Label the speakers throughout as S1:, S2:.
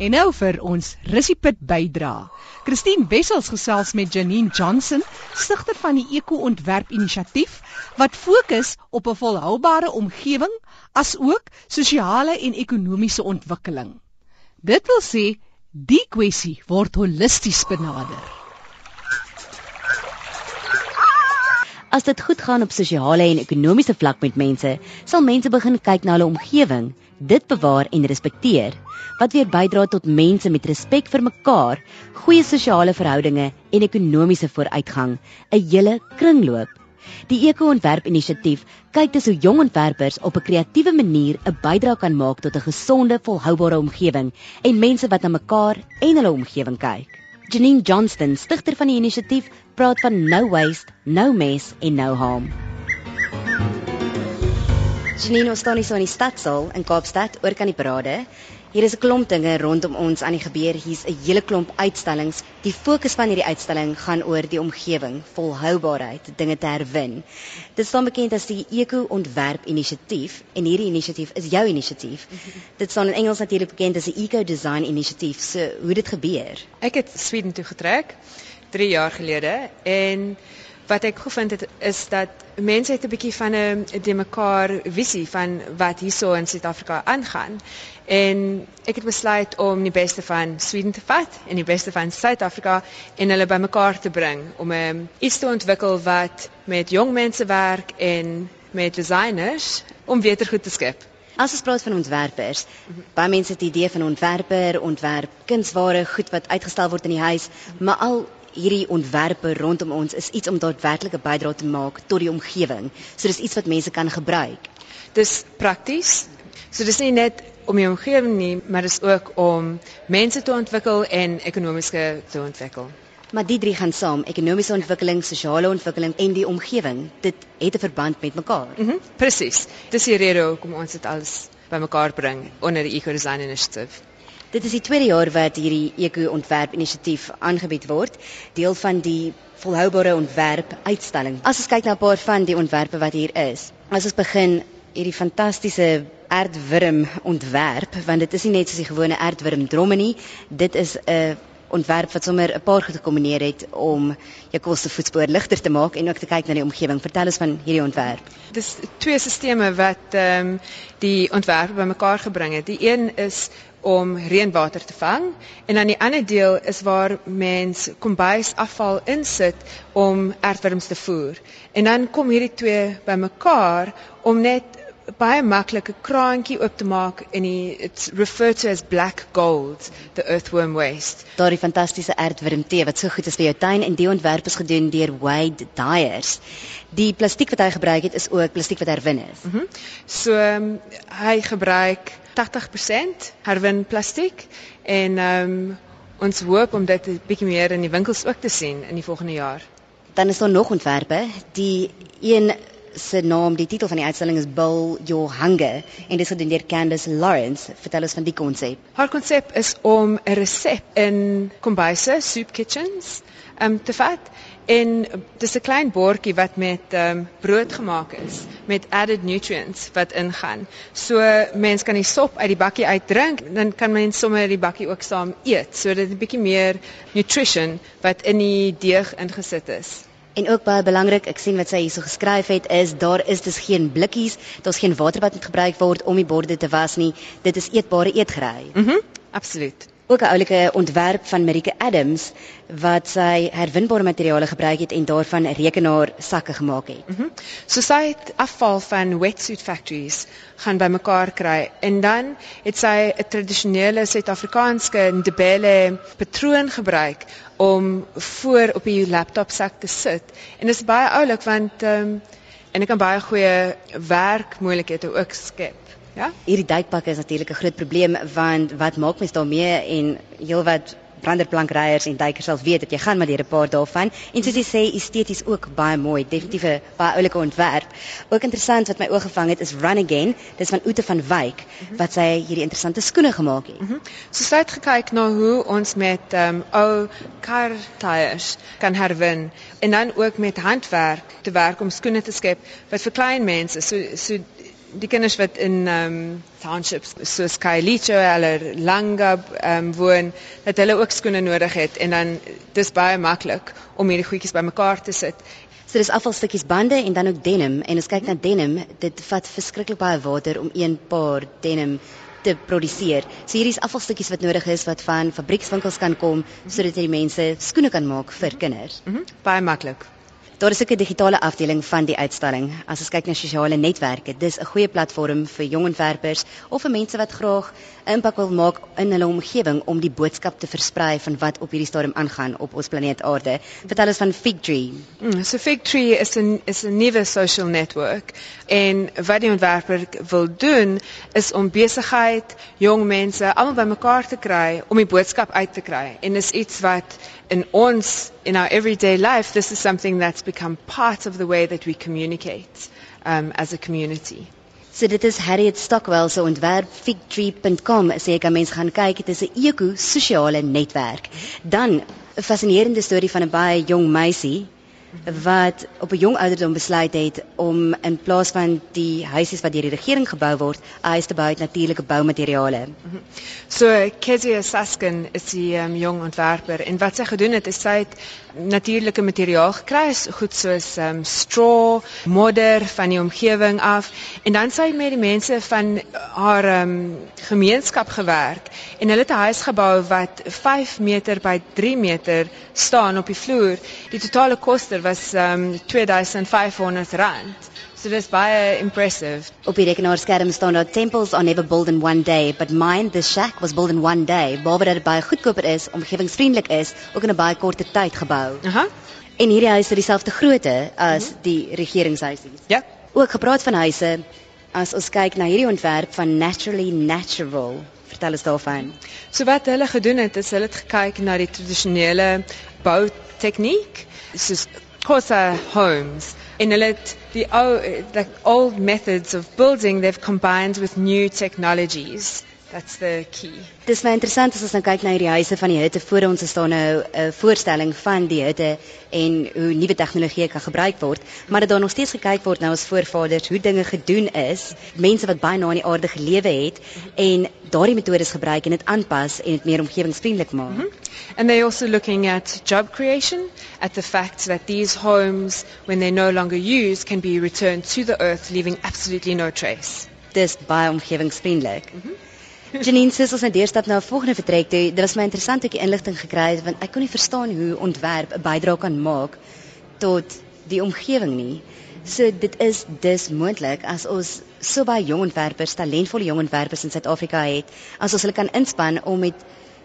S1: En nou vir ons Rissipit bydra. Christine Wessels gesels met Janine Johnson, stigter van die Eko-ontwerp Inisiatief wat fokus op 'n volhoubare omgewing asook sosiale en ekonomiese ontwikkeling. Dit wil sê die kwessie word holisties benader.
S2: As dit goed gaan op sosiale en ekonomiese vlak met mense, sal mense begin kyk na hulle omgewing, dit bewaar en respekteer, wat weer bydra tot mense met respek vir mekaar, goeie sosiale verhoudinge en ekonomiese vooruitgang, 'n hele kringloop. Die Eko-ontwerp inisiatief kyk dus hoe jong ontwerpers op 'n kreatiewe manier 'n bydrae kan maak tot 'n gesonde, volhoubare omgewing en mense wat na mekaar en hulle omgewing kyk. Janine Johnston, stigter van die inisiatief, praat van no waste, no mess en no harm. Janine, ons staan hier so in die stadsaal in Kaapstad, oor kan die parade. Hier is 'n klomp dinge rondom ons aan die gebeur. Hier's 'n hele klomp uitstallings. Die fokus van hierdie uitstalling gaan oor die omgewing, volhoubaarheid, dinge te herwin. Dit staan bekend as die Eko-ontwerp inisiatief en hierdie inisiatief is jou inisiatief. Dit staan in Engels natuurlik bekend as die Eco Design inisiatief. So, hoe dit gebeur?
S3: Ek het Sweden toe getrek 3 jaar gelede en wat ek gevind het is dat mense het 'n bietjie van 'n die mekaar visie van wat hierso in Suid-Afrika aangaan. En ek het besluit om die beste van Sweden te vat en die beste van Suid-Afrika en hulle bymekaar te bring om 'n um, iets te ontwikkel wat met jong mense werk en met designers om weer goed te skep.
S2: As ons praat van ontwerpers, baie mense het die idee van ontwerper, ontwerp kunsware, goed wat uitgestel word in die huis, maar al hierdie ontwerpe rondom ons is iets om daadwerklik 'n bydrae te maak tot die omgewing. So dis iets wat mense kan gebruik.
S3: Dis prakties. So dis nie net om die omgewing nie, maar dis ook om mense te ontwikkel en ekonomiese te ontwikkel.
S2: Maar die drie gaan saam, ekonomiese ontwikkeling, sosiale ontwikkeling en die omgewing. Dit het 'n verband met mekaar.
S3: Mm Presies. Dis die rede hoekom ons dit alles bymekaar bring onder die Eco Design Initiative.
S2: Dit is die tweede jaar wat hierdie eko-ontwerp inisiatief aangebied word, deel van die volhoubare ontwerp uitstalling. As ons kyk na 'n paar van die ontwerpe wat hier is. As ons begin hierdie fantastiese aardwurm ontwerp, want dit is nie net soos die gewone aardwurm dromme nie, dit is 'n ontwerp wat sommer 'n paar goed gekombineer het om jou kostevoetspoor ligter te maak en ook te kyk na die omgewing. Vertel ons van hierdie ontwerp.
S3: Dis twee stelsels wat ehm um, die ontwerp bymekaar gebring het. Die een is om reënwater te vang en dan die ander deel is waar mens kombuis afval insit om aardwurms te voer. En dan kom hierdie twee bymekaar om net baie maklike kraantjie oop te maak en it's referred to as black gold the earthworm waste.
S2: Daardie fantastiese aardwurm tee wat so goed is vir jou tuin en die ontwerp is gedoen deur Wade Dyers. Die plastiek wat hy gebruik het is ook plastiek wat herwin is.
S3: Mm so um, hy gebruik 80% herwin plastiek en um, ons hoop om dit 'n bietjie meer in die winkels ook te sien in die volgende jaar.
S2: Dan is daar nog ontwerpe. Die een se naam, die titel van die uitstalling is Bill Your Hunger en dit is gedoen deur Candice Lawrence. Vertel ons van die konsep.
S3: Haar konsep is om 'n resep in kombuise, soup kitchens, um, te vat en dis 'n klein bordjie wat met um, brood gemaak is met added nutrients wat ingaan. So mense kan die sop uit die bakkie uitdrink, dan kan mense sommer die bakkie ook saam eet. So dit 'n bietjie meer nutrition wat in die deeg ingesit is.
S2: En ook baie belangrik, ek sien wat sy hierso geskryf het, is daar is dus geen blikkies, daar's geen water wat moet gebruik word om die borde te was nie. Dit is eetbare eetgerei.
S3: Mhm. Mm absoluut
S2: ook 'n oulike ontwerp van Marike Adams wat sy herwinbare materiale gebruik het en daarvan rekenaar sakke gemaak het.
S3: Mm so sy het afval van wetsuit factories gaan bymekaar kry en dan het sy 'n tradisionele Suid-Afrikaanse ndebele patroon gebruik om voor op die laptop sak te sit. En dit is baie oulik want ehm um, en ek kan baie goeie werkmoontlikhede ook skep. Ja?
S2: Hierdie duikpakke is natuurlik 'n groot probleem want wat maak mens daarmee en heelwat branderplankryers en duikers sal weet dat jy gaan maar deur 'n paar daarvan en soos jy sê esteties ook baie mooi definitief 'n baie oulike ontwerp ook interessant wat my oog gevang het is Run Again dis van Ute van Wyk wat sy hierdie interessante skoene gemaak het. Mm -hmm.
S3: So sy het gekyk na hoe ons met ehm um, ou car tyres kan herwin en dan ook met handwerk te werk om skoene te skep wat vir klein mense so so die kinders wat in ehm um, townships soos Kailicho, hulle Langa ehm um, woon, dat hulle ook skoene nodig het en dan dis baie maklik om hierdie goedjies bymekaar te sit.
S2: So dis afvalstukkies bande en dan ook denim en as kyk na denim, dit vat verskriklik baie water om een paar denim te produseer. So hierdie is afvalstukkies wat nodig is wat van fabriekswinkels kan kom sodat jy die mense skoene kan maak vir kinders.
S3: Mhm. Mm baie maklik.
S2: Daar is ook 'n digitale afdeling van die uitstalling. As ons kyk na sosiale netwerke, dis 'n goeie platform vir jong ontwerpers of vir mense wat graag 'n impak wil maak in hulle omgewing om die boodskap te versprei van wat op hierdie stadium aangaan op ons planeet Aarde. Vertel ons van Fig Tree.
S3: Mm, so Fig Tree is 'n is 'n nuwe social network en wat die ontwerper wil doen is om besigheid, jong mense almal bymekaar te kry om die boodskap uit te kry. En dis iets wat in ons in our everyday life this is something that's become part of the way that we communicate um, as a community.
S2: So dit is Harriet Stockwell se ontwerp figtree.com sê ek kan mense gaan kyk dit is 'n eko-sosiale netwerk. Dan 'n fascinerende storie van 'n baie jong meisie wat op 'n jong ouderdom besluit het om in plaas van die huisies wat deur die regering gebou word, 'n huis te bou uit natuurlike boumateriale.
S3: So Kezia Saskin is die um, jong ontwerper en wat sy gedoen het is sy het natuurlike materiaal gekry, goed soos um, straw, modder van die omgewing af en dan sy met die mense van haar um, gemeenskap gewerk en hulle het 'n huis gebou wat 5 meter by 3 meter staan op die vloer. Die totale koste was um 2500 rand. So dis baie impressive.
S2: Op die rekenaarskerm staan daar temples are never built in one day, but mine the shack was built in one day. Behalwe dat dit baie goedkoper is, omgewingsvriendelik is, ook in 'n baie korte tyd gebou.
S3: Aha.
S2: En hierdie huis het dieselfde grootte as mm -hmm. die regeringshuisies.
S3: Ja.
S2: Ook gepraat van huise, as ons kyk na hierdie ontwerp van Naturally Natural, vertel ons daarvan.
S3: So wat hulle gedoen het, is hulle het gekyk na die tradisionele boutegniek, soos Xhosa homes in it the old, the old methods of building they've combined with new technologies that's the key
S2: Dis my interessant as ons nou kyk na hierdie huise van die hitte voor ons staan nou 'n voorstelling van die hitte en hoe nuwe tegnologie kan gebruik word maar dat daar nog steeds gekyk word nou as voorvaders hoe dinge gedoen is mense wat baie na in die aarde gelewe het en daardie metodes gebruik en dit aanpas en dit meer omgewingsvriendelik maak mm -hmm.
S3: And they're also looking at job creation, at the fact that these homes, when they're no longer used, can be returned to the earth, leaving absolutely no trace.
S2: Dis baie omgewingsvriendelik. Mm -hmm. Janine sê ons nou deurstap na 'n volgende vertrek toe. Dit was my interessant die inligting gekry het want ek kon nie verstaan hoe ontwerp 'n bydrae kan maak tot die omgewing nie. So dit is dus moontlik as ons so baie jong ontwerpers, talentvolle jong ontwerpers in Suid-Afrika het, as ons hulle kan inspann om met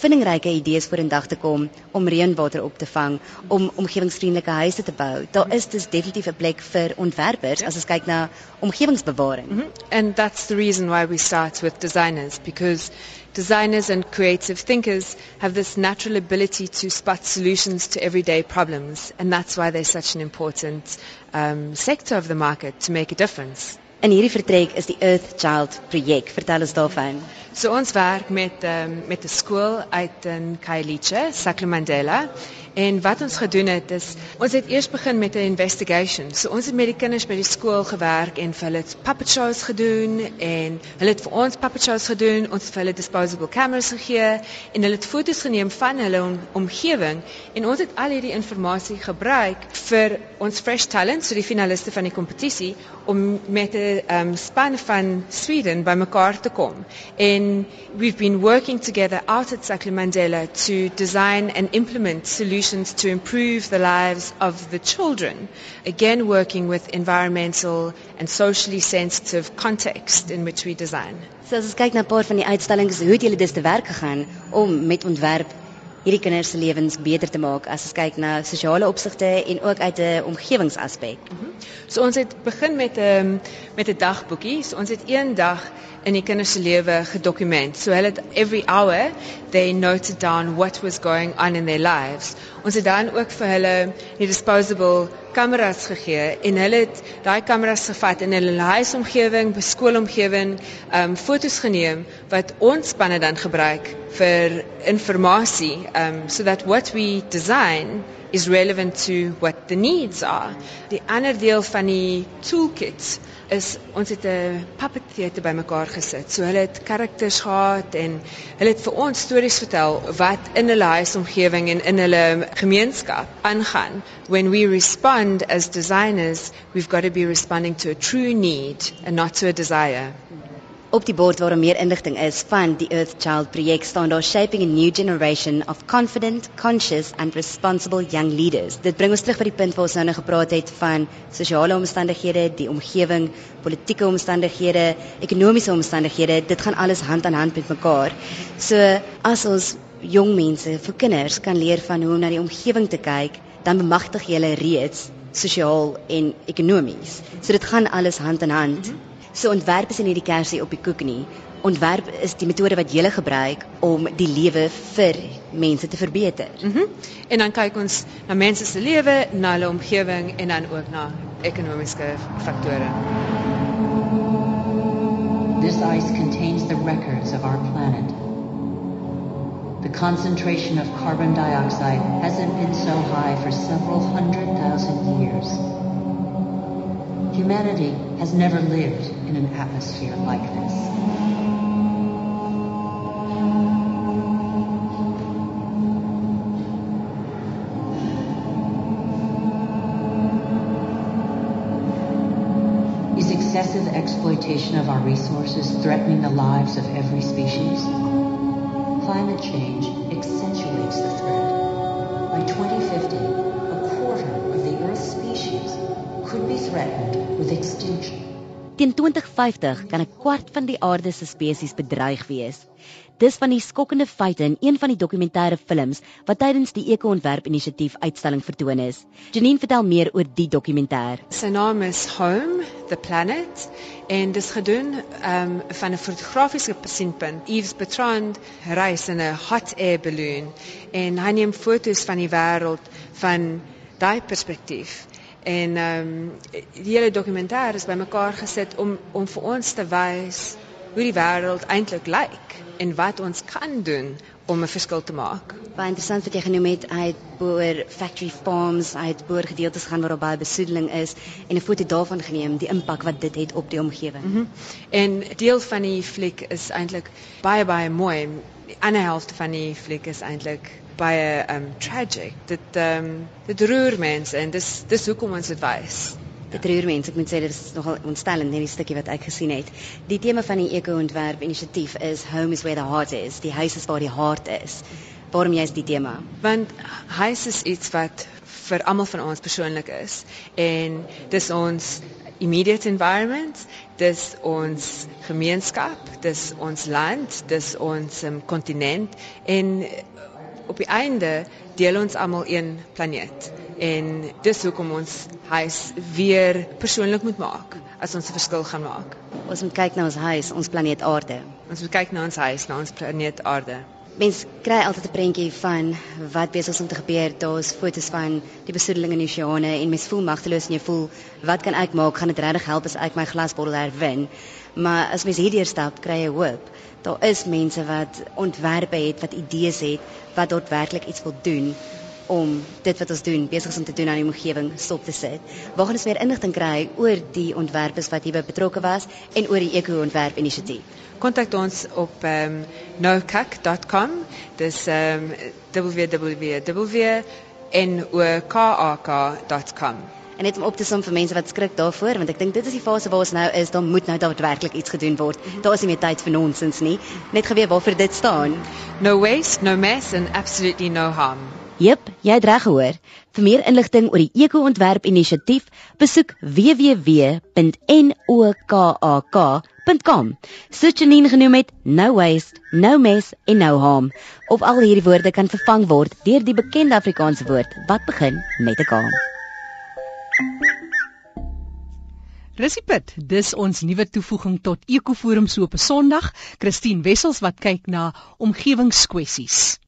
S2: vindingryke idees vorendag te kom om reënwater op te vang, om omgewingsvriendelike huise te bou. Daar is dus definitief 'n plek vir ontwerpers as ons kyk na omgewingsbewaring. Mm -hmm.
S3: And that's the reason why we start with designers because designers and creative thinkers have this natural ability to spot solutions to everyday problems and that's why they're such an important um, sector of the market to make a difference.
S2: In hierdie vertrek is die Earth Child projek. Vertel ons daarvan.
S3: So ons werk met um, met 'n skool uit in Khayelitsha, Sacramandela. En wat ons gedoen het is ons het eers begin met 'n investigation. So ons het met die kinders by die skool gewerk en vir hulle puppet shows gedoen en hulle het vir ons puppet shows gedoen. Ons het vir hulle disposable cameras gegee en hulle het foto's geneem van hulle om, omgewing en ons het al hierdie inligting gebruik vir ons fresh talent, so die finaliste van die kompetisie om met 'n um, span van Sweden bymekaar te kom. En we've been working together out at Sacramandela to design and implement solutions solutions to improve the lives of the children, again working with environmental and socially sensitive context in which we design.
S2: So as ons kyk na 'n paar van die uitstallings, hoe het julle dus te werk gegaan om met ontwerp hierdie kinders se lewens beter te maak as ons kyk na sosiale opsigte en ook uit 'n omgewingsaspek. Mm -hmm.
S3: So ons het begin met 'n um, met 'n dagboekie. So ons het een dag in die kinders se lewe gedokument. So hulle het every hour they noted down what was going on in their lives. Ons het dan ook vir hulle die disposable kameras gegee en hulle het daai kameras gevat in hulle huisomgewing, skoolomgewing, ehm um, fotos geneem wat ons spanne dan gebruik vir inligting um so that what we design is relevant to what the needs are. Die ander deel van die toolkit is ons het 'n puppet theater bymekaar gesit. So hulle het karakters gehad en hulle het vir ons stories vertel wat in hulle huisomgewing en in hulle gemeenskap aangaan. When we respond as designers, we've got to be responding to a true need and not to a desire.
S2: Op die bord waar meer inligting is van die Earth Child projek staan daar shaping a new generation of confident, conscious and responsible young leaders. Dit bring ons terug by die punt waar ons nou net gepraat het van sosiale omstandighede, die omgewing, politieke omstandighede, ekonomiese omstandighede. Dit gaan alles hand aan hand met mekaar. So as ons jong mense, vir kinders kan leer van hoe om na die omgewing te kyk, dan bemagtig jy hulle reeds sosiaal en ekonomies. So dit gaan alles hand in hand. Mm -hmm. So ontwerp is nie die kersie op die koek nie. Ontwerp is die metode wat jy gebruik om die lewe vir mense te verbeter.
S3: Mhm. Mm en dan kyk ons na mense se lewe, na hulle omgewing en dan ook na ekonomiese faktore.
S4: This ice contains the records of our planet. The concentration of carbon dioxide hasn't been so high for several hundred thousand years. Humanity has never lived in an atmosphere like this. Is excessive exploitation of our resources threatening the lives of every species? Climate change accentuates the threat. By 2050, could be threatened with extinction.
S2: Teen 2050 kan 'n kwart van die aarde se spesies bedreig wees. Dis van die skokkende feite in een van die dokumentêre films wat tydens die Eko-ontwerp inisiatief uitstalling vertoon is. Janine vertel meer oor die dokumentêr.
S3: Sy naam is Home, the Planet en dit is gedoen um, van 'n fotografiese pasiëntpunt. Yves Bertrand reis in 'n hot air balloon en hy neem foto's van die wêreld van daai perspektief. En ehm um, die hele dokumentêr is bymekaar gesit om om vir ons te wys hoe die wêreld eintlik lyk en wat ons kan doen om 'n verskil te maak.
S2: Baie interessant wat jy genoem het, hy het boor factory farms, hy het boor gedeeltes gaan waar baie besoedeling is en 'n foto daarvan geneem, die impak wat dit het op die omgewing. Mm -hmm.
S3: En deel van die fliek is eintlik baie baie mooi. Die ander helfte van die fliek is eintlik baie um tragic. Dit um dit roer mense en dis dis hoekom ons dit wys.
S2: Dit roer mense. Ek moet sê dit is nogal ontstellend hierdie stukkie wat ek gesien het. Die tema van die eko-ontwerp inisiatief is home is where the heart is. Die huis is waar die hart is. Waarom jy's die tema?
S3: Want huis is iets wat vir almal van ons persoonlik is en dis ons immediate environment, dis ons gemeenskap, dis ons land, dis ons um, kontinent en op die einde deel ons almal een planeet en dis hoekom ons huis weer persoonlik moet maak as ons 'n verskil gaan maak.
S2: Ons moet kyk na ons huis, ons planeet Aarde.
S3: Ons moet kyk na ons huis, na ons planeet Aarde.
S2: Mens kry altyd 'n prentjie van wat besig is om te gebeur. Daar's foto's van die besoedeling in die oseane en mens voel magteloos en jy voel wat kan ek maak? Gaan dit regtig help as ek my glasbottel herwin? Maar as mens hierdeur stap, kry jy hoop daar is mense wat ontwerpe het, wat idees het, wat daadwerklik iets wil doen om dit wat ons doen besig is om te doen aan die omgewing stop te sit. Waar gaan ons meer inligting kry oor die ontwerpers wat hierby betrokke was en oor die eko-ontwerp inisiatief?
S3: Kontak ons op ehm um, nokak.com. Dis ehm um, www.nokak.com
S2: en net om op te som vir mense wat skrik daarvoor want ek dink dit is die fase waar ons nou is dan moet nou daadwerklik iets gedoen word daar is nie meer tyd vir nonsens nie net geweet waarvoor dit staan
S3: no waste no mess and absolutely no harm
S2: Jep, jy het reg gehoor. Vir meer inligting oor die eko-ontwerp inisiatief, besoek www.nokak.com. Soos Janine genoem het, no waste, no mess en no harm. Of al hierdie woorde kan vervang word deur die bekende Afrikaanse woord wat begin met 'n k.
S1: Resipit, dis ons nuwe toevoeging tot Ekoforum so op 'n Sondag. Christine Wessels wat kyk na omgewingskwessies.